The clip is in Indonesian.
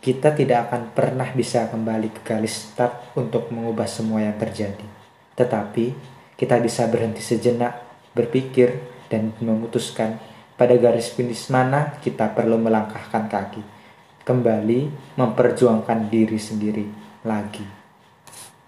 kita tidak akan pernah bisa kembali ke garis start untuk mengubah semua yang terjadi. Tetapi, kita bisa berhenti sejenak, berpikir, dan memutuskan pada garis finish mana kita perlu melangkahkan kaki. Kembali memperjuangkan diri sendiri lagi.